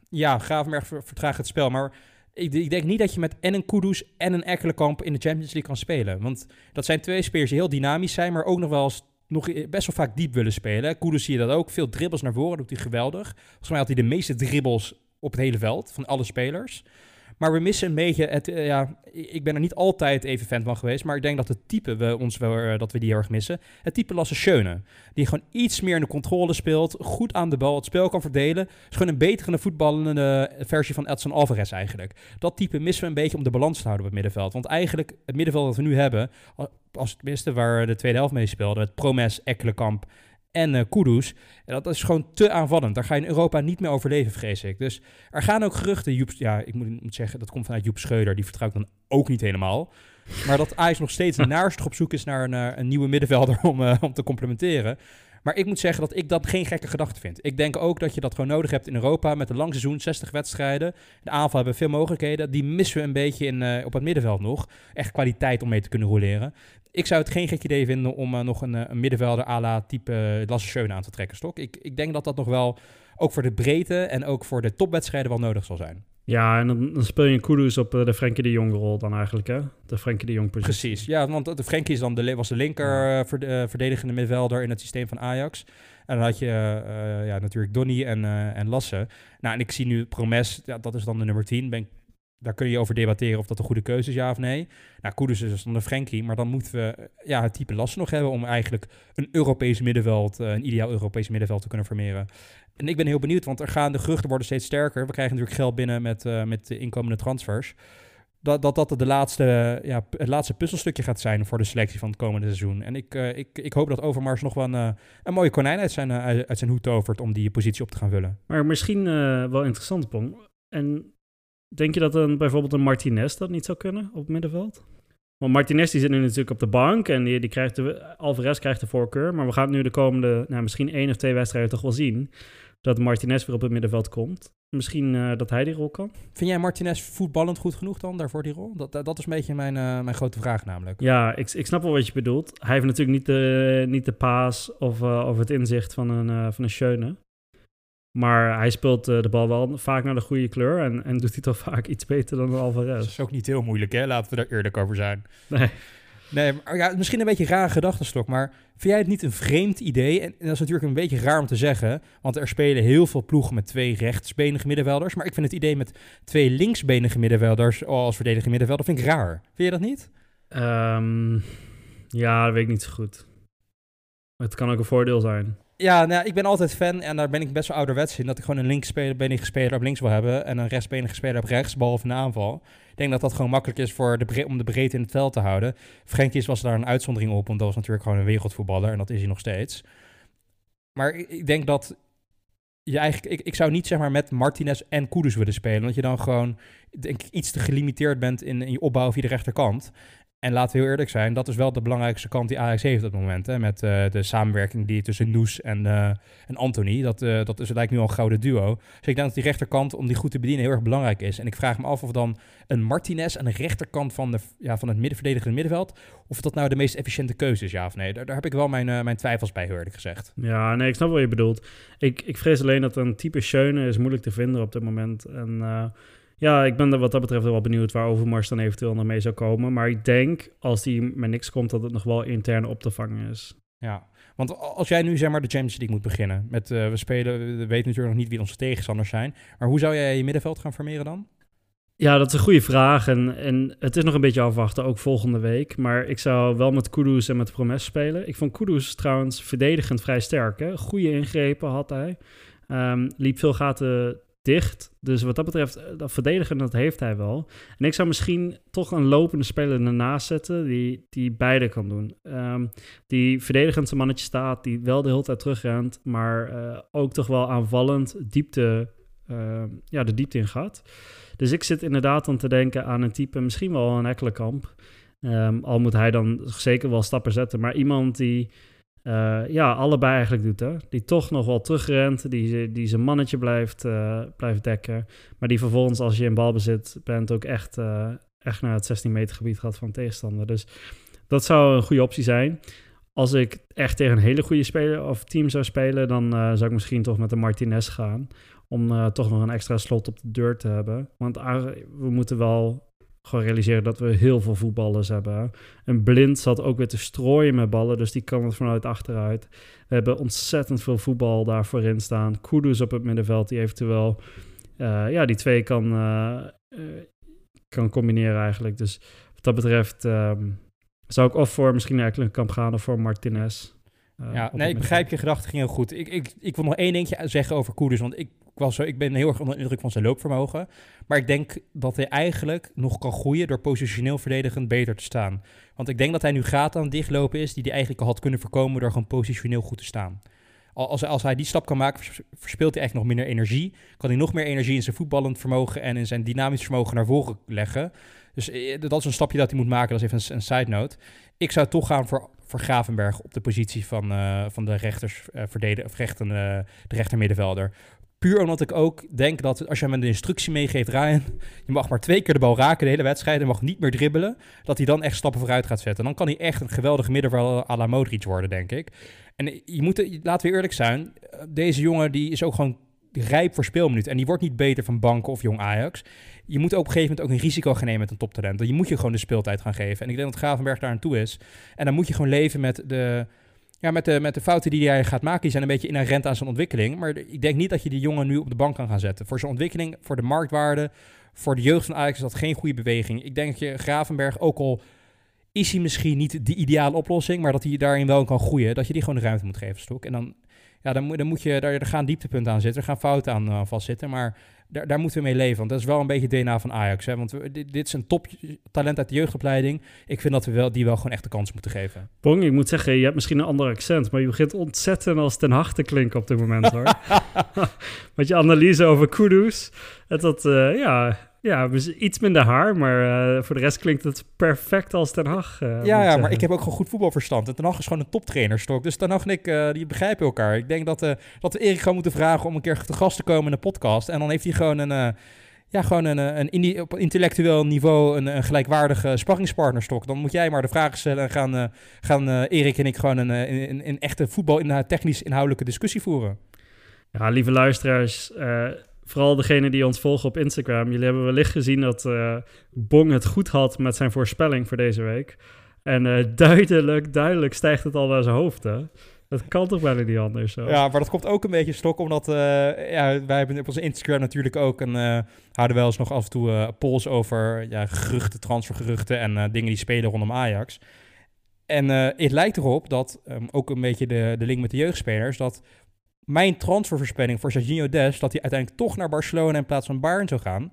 ja, Gravenberg vertraagt het spel, maar ik, ik, denk niet dat je met en een Kudus en een Ekkelenkamp in de Champions League kan spelen. Want dat zijn twee spelers die heel dynamisch zijn, maar ook nog wel eens nog best wel vaak diep willen spelen. Kudus zie je dat ook. Veel dribbles naar voren, doet hij geweldig. Volgens mij had hij de meeste dribbles op het hele veld van alle spelers. Maar we missen een beetje het. Uh, ja, ik ben er niet altijd even fan van geweest. Maar ik denk dat het type we ons wel uh, dat we die heel erg missen. Het type Lasse Schöne. Die gewoon iets meer in de controle speelt. Goed aan de bal. Het spel kan verdelen. Is gewoon een betere voetballende versie van Edson Alvarez eigenlijk. Dat type missen we een beetje om de balans te houden op het middenveld. Want eigenlijk het middenveld dat we nu hebben. Als het minste waar de tweede helft mee speelde. Met Promes, Ekkelenkamp en uh, Kudus. En dat is gewoon te aanvallend. Daar ga je in Europa niet meer overleven, vrees ik. Dus er gaan ook geruchten. Joep, ja, ik moet, moet zeggen, dat komt vanuit Joep Schreuder. Die vertrouw ik dan ook niet helemaal. Maar dat Ajax nog steeds naast op zoek is naar een, uh, een nieuwe middenvelder om, uh, om te complementeren. Maar ik moet zeggen dat ik dat geen gekke gedachte vind. Ik denk ook dat je dat gewoon nodig hebt in Europa met een lang seizoen, 60 wedstrijden. De aanval hebben veel mogelijkheden. Die missen we een beetje in, uh, op het middenveld nog. Echt kwaliteit om mee te kunnen roleren. Ik zou het geen gek idee vinden om uh, nog een, een, middenvelder à la type Lasse aan te trekken, Stok. Ik, ik denk dat dat nog wel, ook voor de breedte en ook voor de topwedstrijden wel nodig zal zijn. Ja, en dan, dan speel je een Kudus op de Frenkie de Jong rol dan eigenlijk, hè? De Frenkie de Jong positie. Precies, ja, want de Frenkie is dan de, was de linker uh, verdedigende middenvelder in het systeem van Ajax. En dan had je uh, ja, natuurlijk Donny en, uh, en Lasse. Nou, en ik zie nu Promes, ja, dat is dan de nummer 10. Ben ik, daar kun je over debatteren of dat een goede keuze is, ja of nee. Nou, Kudus is dus dan de Frenkie, maar dan moeten we ja, het type Lasse nog hebben om eigenlijk een Europees middenveld, een ideaal Europees middenveld te kunnen formeren. En ik ben heel benieuwd, want er gaan de geruchten worden steeds sterker. We krijgen natuurlijk geld binnen met, uh, met de inkomende transfers. Dat, dat dat de laatste, ja, het laatste puzzelstukje gaat zijn voor de selectie van het komende seizoen. En ik, uh, ik, ik hoop dat Overmars nog wel een, een mooie konijn uit zijn, uit zijn hoed tovert om die positie op te gaan vullen. Maar misschien wel interessant, Pong. En denk je dat een, bijvoorbeeld een Martinez dat niet zou kunnen op het middenveld? Want Martinez die zit nu natuurlijk op de bank en die, die krijgt de, Alvarez krijgt de voorkeur. Maar we gaan nu de komende, nou, misschien één of twee wedstrijden toch wel zien dat Martinez weer op het middenveld komt. Misschien uh, dat hij die rol kan. Vind jij Martinez voetballend goed genoeg dan daarvoor die rol? Dat, dat is een beetje mijn, uh, mijn grote vraag namelijk. Ja, ik, ik snap wel wat je bedoelt. Hij heeft natuurlijk niet de, niet de paas of, uh, of het inzicht van een, van een Schöne. Maar hij speelt de bal wel vaak naar de goede kleur en, en doet hij toch vaak iets beter dan Alvarez. Dat is ook niet heel moeilijk, hè? Laten we daar eerlijk over zijn. Nee. Nee, maar ja, misschien een beetje een rare gedachtenstok, maar vind jij het niet een vreemd idee? En, dat is natuurlijk een beetje raar om te zeggen, want er spelen heel veel ploegen met twee rechtsbenige middenvelders. Maar ik vind het idee met twee linksbenige middenvelders als verdedigende middenvelder vind ik raar. Vind je dat niet? Um, ja, dat weet ik niet zo goed. Het kan ook een voordeel zijn. Ja, nou, ik ben altijd fan en daar ben ik best wel ouderwets in. Dat ik gewoon een linksbenige speler op links wil hebben en een rechtsbenige speler op rechts, behalve een aanval. Ik denk dat dat gewoon makkelijk is voor de om de breedte in het veld te houden. Frenkies was daar een uitzondering op, want dat was natuurlijk gewoon een wereldvoetballer en dat is hij nog steeds. Maar ik, denk dat je eigenlijk, ik, ik zou niet zeg maar met Martinez en Kudus willen spelen, omdat je dan gewoon denk ik, iets te gelimiteerd bent in, in je opbouw via de rechterkant. En laten we heel eerlijk zijn, dat is wel de belangrijkste kant die Ajax heeft op het moment. Hè, met uh, de samenwerking die tussen Noes en, uh, en Anthony. Dat, uh, dat is, lijkt nu al een gouden duo. Dus ik denk dat die rechterkant, om die goed te bedienen, heel erg belangrijk is. En ik vraag me af of dan een Martinez aan de rechterkant van, de, ja, van het middenverdedigende middenveld... of dat nou de meest efficiënte keuze is, ja of nee. Daar, daar heb ik wel mijn, mijn twijfels bij, eerlijk gezegd. Ja, nee, ik snap wat je bedoelt. Ik, ik vrees alleen dat een type Schöne is moeilijk te vinden op dit moment. En ja, ik ben er wat dat betreft wel benieuwd waar Overmars dan eventueel nog mee zou komen. Maar ik denk, als die met niks komt, dat het nog wel intern op te vangen is. Ja, want als jij nu zeg maar de Champions League moet beginnen. Met, uh, we spelen, we weten natuurlijk nog niet wie onze tegenstanders zijn. Maar hoe zou jij je middenveld gaan formeren dan? Ja, dat is een goede vraag. En, en het is nog een beetje afwachten, ook volgende week. Maar ik zou wel met Kudus en met Promes spelen. Ik vond Kudus trouwens verdedigend vrij sterk. Hè? Goede ingrepen had hij. Um, liep veel gaten dicht. Dus wat dat betreft, eh, dat verdedigen, dat heeft hij wel. En ik zou misschien toch een lopende speler ernaast zetten die, die beide kan doen. Um, die verdedigend zijn mannetje staat, die wel de hele tijd terugrent, maar uh, ook toch wel aanvallend diepte, uh, ja, de diepte in gaat. Dus ik zit inderdaad dan te denken aan een type, misschien wel een Ekkelenkamp. Um, al moet hij dan zeker wel stappen zetten, maar iemand die uh, ja, allebei eigenlijk doet. Hè? Die toch nog wel terugrent, die, die zijn mannetje blijft, uh, blijft dekken. Maar die vervolgens, als je in balbezit bent, ook echt, uh, echt naar het 16 meter gebied gaat van tegenstander. Dus dat zou een goede optie zijn. Als ik echt tegen een hele goede speler of team zou spelen, dan zou ik misschien toch met de Martinez gaan. Om toch nog een extra slot op de deur te hebben. Want we moeten wel gewoon realiseren dat we heel veel voetballers hebben. En Blind zat ook weer te strooien met ballen, dus die kan het vanuit achteruit. We hebben ontzettend veel voetbal daar voorin staan. Kudus op het middenveld, die eventueel uh, ja, die twee kan, uh, uh, kan combineren eigenlijk. Dus wat dat betreft um, zou ik of voor misschien eigenlijk kamp gaan of voor Martinez. ja, nee, ik begrijp je gedachten ging heel goed. Ik, ik, ik wil nog één dingetje zeggen over Kudus, want ik, was zo, ik ben heel erg onder de indruk van zijn loopvermogen. Maar ik denk dat hij eigenlijk nog kan groeien door positioneel verdedigend beter te staan. Want ik denk dat hij nu gaat aan dichtlopen is die hij eigenlijk al had kunnen voorkomen door gewoon positioneel goed te staan. Als, als hij die stap kan maken, verspeelt hij eigenlijk nog minder energie. Kan hij nog meer energie in zijn voetballend vermogen en in zijn dynamisch vermogen naar voren leggen. Dus eh, dat is een stapje dat hij moet maken. Dat is even een, side note. Ik zou toch gaan voor, voor Gravenberg op de positie van, uh, van de rechters, of rechten, uh, de rechtermiddenvelder. Puur omdat ik ook denk dat als je hem een instructie meegeeft, Ryan, je mag maar twee keer de bal raken de hele wedstrijd en mag niet meer dribbelen, dat hij dan echt stappen vooruit gaat zetten. Dan kan hij echt een geweldige middenvelder à la Modric worden, denk ik. En je moet, laten we eerlijk zijn, deze jongen die is ook gewoon rijp voor speelminuten. En die wordt niet beter van banken of jong Ajax. Je moet op een gegeven moment ook een risico gaan nemen met een toptalent. Je moet je gewoon de speeltijd gaan geven. En ik denk dat Gravenberg daar aan toe is. En dan moet je gewoon leven met de ja, met de, met de fouten die hij gaat maken, die zijn een beetje inherent aan zijn ontwikkeling. Maar ik denk niet dat je die jongen nu op de bank kan gaan zetten. Voor zijn ontwikkeling, voor de marktwaarde, voor de jeugd van Ajax is dat geen goede beweging. Ik denk dat je Gravenberg, ook al is hij misschien niet de ideale oplossing, maar dat hij daarin wel kan groeien, dat je die gewoon de ruimte moet geven, Stok. En dan, ja, dan, dan moet je, daar, er gaan dieptepunten aan zitten, er gaan fouten aan uh, vastzitten, maar daar, daar moeten we mee leven. Want dat is wel een beetje het DNA van Ajax. Hè? Want we, dit, dit, is een toptalent uit de jeugdopleiding. Ik vind dat we wel, die wel gewoon echt de kans moeten geven. Bong, ik moet zeggen, je hebt misschien een ander accent, maar je begint ontzettend als ten harte klinken op dit moment hoor. Met je analyse over Kudus. Dat, uh, ja, ja, iets minder haar, maar uh, voor de rest klinkt het perfect als Ten Hag. Uh, ja, ja maar ik heb ook gewoon goed voetbalverstand. En Ten Hag is gewoon een toptrainer, Stok. Dus Ten Hag en ik, uh, die begrijpen elkaar. Ik denk dat, dat we Erik gewoon moeten vragen om een keer te gast te komen in de podcast. En dan heeft hij gewoon een... ja, gewoon een, een, op intellectueel niveau een, een gelijkwaardige sparringspartnerstok. Dan moet jij maar de vragen stellen en gaan, gaan Erik en ik gewoon een, een, een echte voetbal in technisch inhoudelijke discussie voeren. Ja, lieve luisteraars, vooral degene die ons volgen op Instagram, jullie hebben wellicht gezien dat uh, Bong het goed had met zijn voorspelling voor deze week. En uh, duidelijk, duidelijk stijgt het al naar zijn hoofd, hè? Dat kan toch bijna niet anders zo. Ja, maar dat komt ook een beetje stok, omdat uh, ja, wij hebben op onze Instagram natuurlijk ook een, uh, houden wel eens nog af en toe polls over ja, geruchten, transfergeruchten en dingen die spelen rondom Ajax. En het lijkt erop dat, um, ook een beetje de, de link met de jeugdspelers, dat mijn transfervoorspelling voor Serginho Des, dat hij uiteindelijk toch naar Barcelona in plaats van Bayern zou gaan,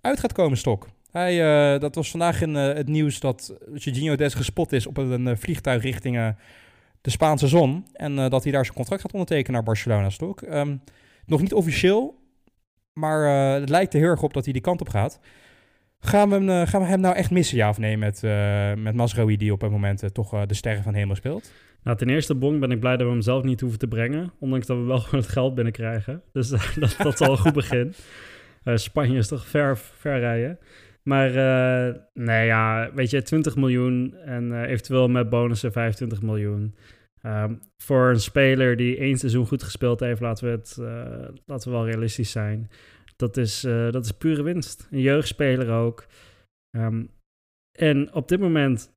uit gaat komen stok. Hij, uh, dat was vandaag in uh, het nieuws dat Serginho Des gespot is op een uh, vliegtuig richting de Spaanse zon. En dat hij daar zijn contract gaat ondertekenen naar Barcelona stok. Um, nog niet officieel, maar het lijkt er heel erg op dat hij die kant op gaat. Gaan we, hem, eh, gaan we hem nou echt missen, ja of nee, met, uh, met Masraoui die op het moment uh, toch de sterren van hemel speelt? Nou, ten eerste, Bong, ben ik blij dat we hem zelf niet hoeven te brengen. Ondanks dat we wel gewoon het geld binnenkrijgen. Dus dat, dat is al een goed begin. Spanje is toch ver, ver rijden. Maar nee, ja, weet je, 20 miljoen en eventueel met bonussen 25 miljoen. Um, voor een speler die één seizoen goed gespeeld heeft, laten we, het, laten we wel realistisch zijn dat is, uh, dat is pure winst. Een jeugdspeler ook. Um, en op dit moment,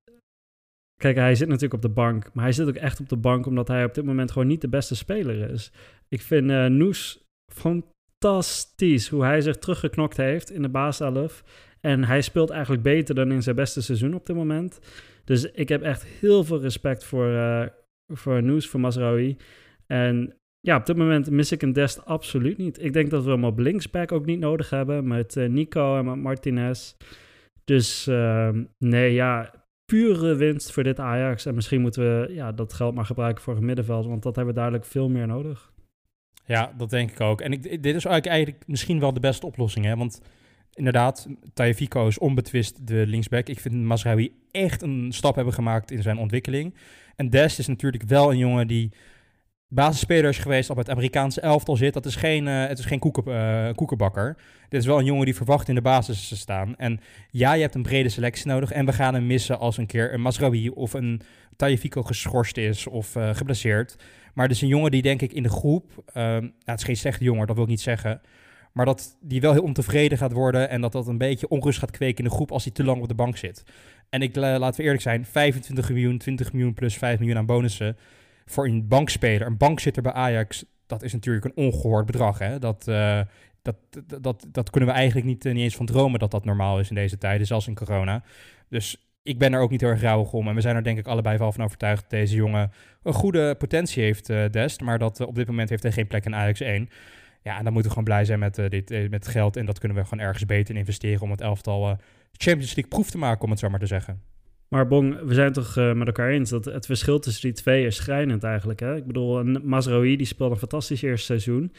kijk, hij zit natuurlijk op de bank, maar hij zit ook echt op de bank omdat hij op dit moment gewoon niet de beste speler is. Ik vind uh, Noes fantastisch hoe hij zich teruggeknokt heeft in de baaself. En hij speelt eigenlijk beter dan in zijn beste seizoen op dit moment. Dus ik heb echt heel veel respect voor, uh, voor Noes, voor Masraoui. En ja, op dit moment mis ik een Dest absoluut niet. Ik denk dat we hem op linksback ook niet nodig hebben met uh, Nico en met Martinez. Dus uh, nee, ja, pure winst voor dit Ajax. En misschien moeten we ja, dat geld maar gebruiken voor het middenveld, want dat hebben we duidelijk veel meer nodig. Ja, dat denk ik ook. En ik, dit is eigenlijk, eigenlijk misschien wel de beste oplossing, hè? Want inderdaad, Tajevico is onbetwist de linksback. Ik vind Masraoui echt een stap hebben gemaakt in zijn ontwikkeling. En Dest is natuurlijk wel een jongen die basisspeler is geweest, op het Amerikaanse elftal zit. Dat is geen, uh, het is geen uh, koekenbakker. Dit is wel een jongen die verwacht in de basis te staan. En ja, je hebt een brede selectie nodig. En we gaan hem missen als een keer een Masraoui of een Tajevico geschorst is of uh, geblesseerd. Maar het is een jongen die denk ik in de groep... nou, het is geen slechte jongen, dat wil ik niet zeggen. Maar dat die wel heel ontevreden gaat worden... en dat dat een beetje onrust gaat kweken in de groep... als hij te lang op de bank zit. En ik, laten we eerlijk zijn, 25 miljoen, 20 miljoen plus 5 miljoen aan bonussen voor een bankspeler, een bankzitter bij Ajax, dat is natuurlijk een ongehoord bedrag. Hè? Dat, uh, dat, dat, dat, kunnen we eigenlijk niet, uh, niet eens van dromen dat dat normaal is in deze tijden, zelfs in corona. Dus ik ben er ook niet heel erg rauwig om. En we zijn er denk ik allebei wel van overtuigd dat deze jongen een goede potentie heeft, uh, Dest. Maar dat op dit moment heeft hij geen plek in Ajax 1. Ja, en dan moeten we gewoon blij zijn met, dit, met geld. En dat kunnen we gewoon ergens beter in investeren om het elftal Champions League proef te maken, om het zo maar te zeggen. Maar Bong, we zijn toch uh, met elkaar eens dat het verschil tussen die twee is schrijnend eigenlijk. Hè? Ik bedoel, Mazraoui die speelde een fantastisch eerste seizoen.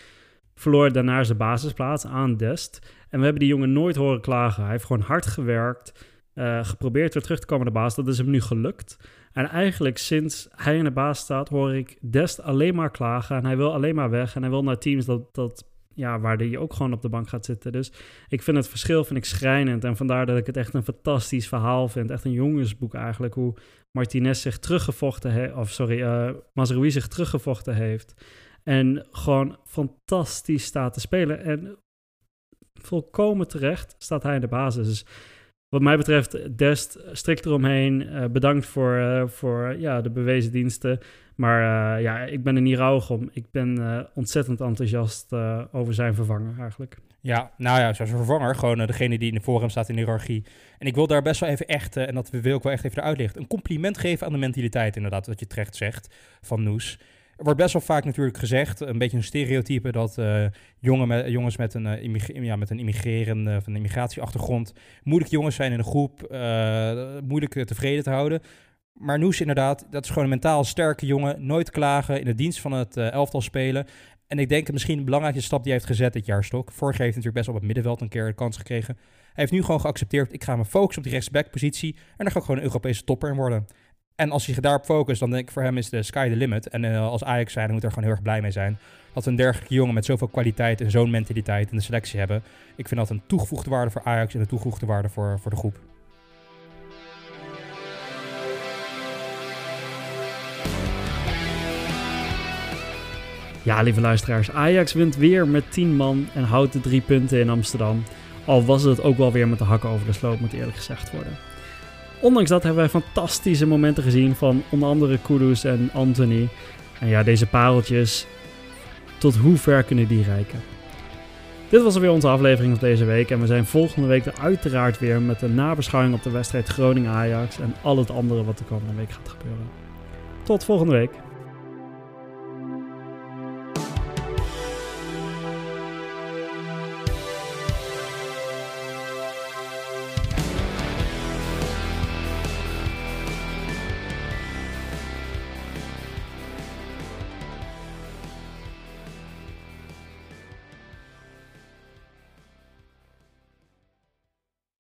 Verloor daarna zijn basisplaats aan Dest. En we hebben die jongen nooit horen klagen. Hij heeft gewoon hard gewerkt, uh, geprobeerd weer terug te komen naar de baas. Dat is hem nu gelukt. En eigenlijk sinds hij in de baas staat, hoor ik Dest alleen maar klagen. En hij wil alleen maar weg. En hij wil naar teams dat, dat ja, waar hij ook gewoon op de bank gaat zitten. Dus ik vind het verschil vind ik schrijnend. En vandaar dat ik het echt een fantastisch verhaal vind. Echt een jongensboek eigenlijk. Hoe Martinez zich teruggevochten heeft. Of sorry, uh, zich teruggevochten heeft. En gewoon fantastisch staat te spelen. En volkomen terecht staat hij in de basis. Dus wat mij betreft, Dest strikt eromheen. Uh, bedankt voor, uh, voor ja, de bewezen diensten. Maar uh, ja, ik ben er niet rouwig om. Ik ben ontzettend enthousiast over zijn vervanger eigenlijk. Ja, nou ja, zoals vervanger, gewoon degene die in de voorhand staat in de hiërarchie. En ik wil daar best wel even echt, en dat wil ik wel echt even uitlichten, een compliment geven aan de mentaliteit inderdaad, wat je terecht zegt, van Noes. Er wordt best wel vaak natuurlijk gezegd, een beetje een stereotype, dat jongen met, jongens met een, ja, met een immigrerende of een immigratieachtergrond moeilijk jongens zijn in een groep, moeilijk tevreden te houden. Maar Noes inderdaad, dat is gewoon een mentaal sterke jongen, nooit klagen, in de dienst van het elftal spelen. En ik denk misschien de belangrijkste stap die hij heeft gezet dit jaar, Stok. Vorig heeft natuurlijk best op het middenveld een keer een kans gekregen. Hij heeft nu gewoon geaccepteerd, ik ga me focussen op die rechtsback-positie en daar ga ik gewoon een Europese topper in worden. En als hij daarop focust, dan denk ik voor hem is de sky the limit. En uh, als Ajax zijn, dan moet er gewoon heel erg blij mee zijn. Dat we een dergelijke jongen met zoveel kwaliteit en zo'n mentaliteit in de selectie hebben. Ik vind dat een toegevoegde waarde voor Ajax en een toegevoegde waarde voor, voor de groep. Ja, lieve luisteraars, Ajax wint weer met 10 man en houdt de drie punten in Amsterdam. Al was het ook wel weer met de hakken over de sloot, moet eerlijk gezegd worden. Ondanks dat hebben wij fantastische momenten gezien van onder andere Kudus en Anthony. En ja, deze pareltjes, tot hoe ver kunnen die reiken? Dit was alweer onze aflevering van deze week. En we zijn volgende week er uiteraard weer met een nabeschouwing op de wedstrijd Groningen-Ajax. En al het andere wat de komende week gaat gebeuren. Tot volgende week.